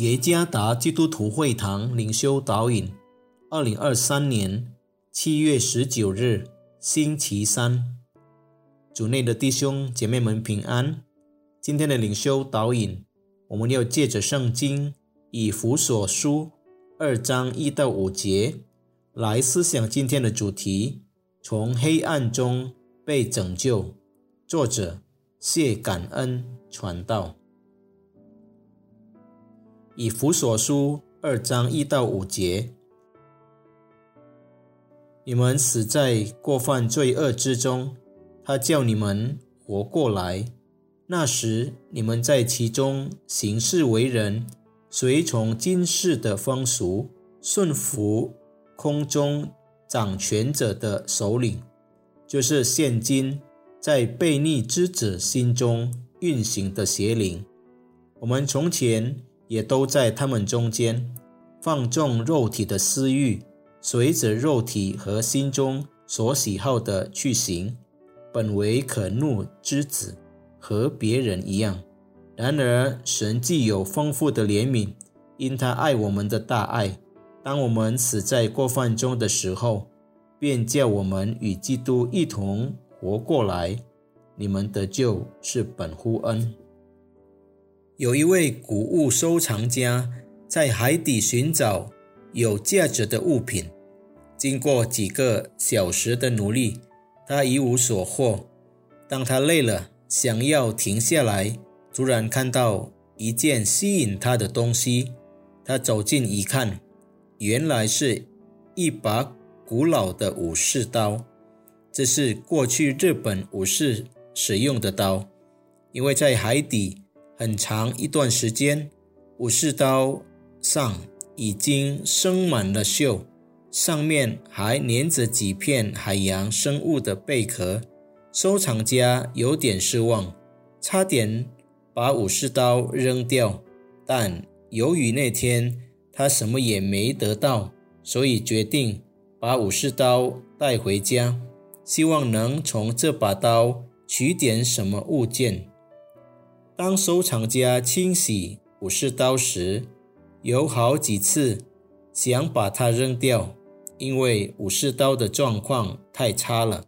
耶加达基督徒会堂领袖导引，二零二三年七月十九日，星期三，主内的弟兄姐妹们平安。今天的领袖导引，我们要借着圣经以弗所书二章一到五节来思想今天的主题：从黑暗中被拯救。作者谢感恩传道。以弗所书二章一到五节，你们死在过犯罪恶之中，他叫你们活过来。那时你们在其中行事为人，随从今世的风俗，顺服空中掌权者的首领，就是现今在悖逆之子心中运行的邪灵。我们从前。也都在他们中间放纵肉体的私欲，随着肉体和心中所喜好的去行，本为可怒之子，和别人一样。然而神既有丰富的怜悯，因他爱我们的大爱，当我们死在过犯中的时候，便叫我们与基督一同活过来。你们得救是本乎恩。有一位古物收藏家在海底寻找有价值的物品，经过几个小时的努力，他一无所获。当他累了，想要停下来，突然看到一件吸引他的东西。他走近一看，原来是一把古老的武士刀。这是过去日本武士使用的刀，因为在海底。很长一段时间，武士刀上已经生满了锈，上面还粘着几片海洋生物的贝壳。收藏家有点失望，差点把武士刀扔掉。但由于那天他什么也没得到，所以决定把武士刀带回家，希望能从这把刀取点什么物件。当收藏家清洗武士刀时，有好几次想把它扔掉，因为武士刀的状况太差了。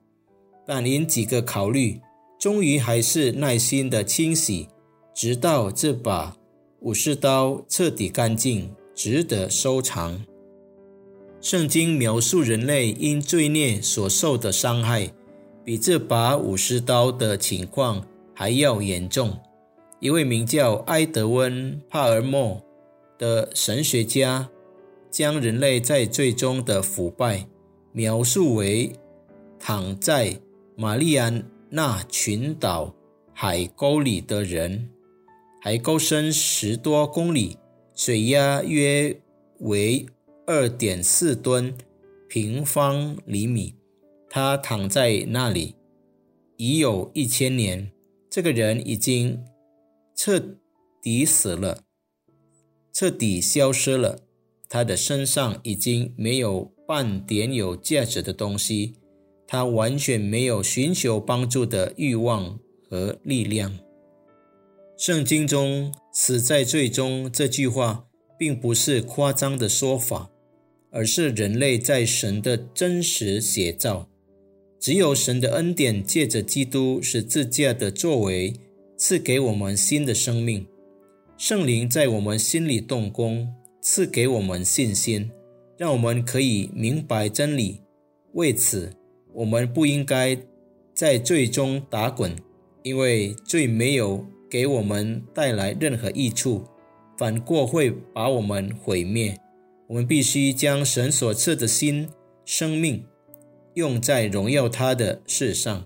但因几个考虑，终于还是耐心的清洗，直到这把武士刀彻底干净，值得收藏。圣经描述人类因罪孽所受的伤害，比这把武士刀的情况还要严重。一位名叫埃德温·帕尔默的神学家，将人类在最终的腐败描述为躺在玛丽安娜群岛海沟里的人。海沟深十多公里，水压约为二点四吨平方厘米。他躺在那里已有一千年。这个人已经。彻底死了，彻底消失了。他的身上已经没有半点有价值的东西，他完全没有寻求帮助的欲望和力量。圣经中“死在最终”这句话，并不是夸张的说法，而是人类在神的真实写照。只有神的恩典，借着基督十字架的作为。赐给我们新的生命，圣灵在我们心里动工，赐给我们信心，让我们可以明白真理。为此，我们不应该在罪中打滚，因为罪没有给我们带来任何益处，反过会把我们毁灭。我们必须将神所赐的新生命用在荣耀他的事上。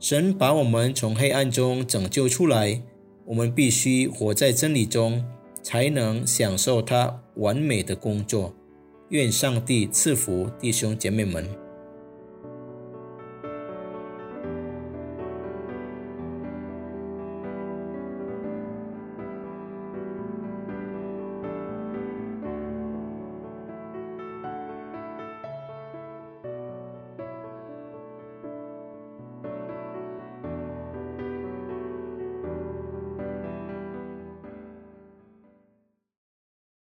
神把我们从黑暗中拯救出来，我们必须活在真理中，才能享受他完美的工作。愿上帝赐福弟兄姐妹们。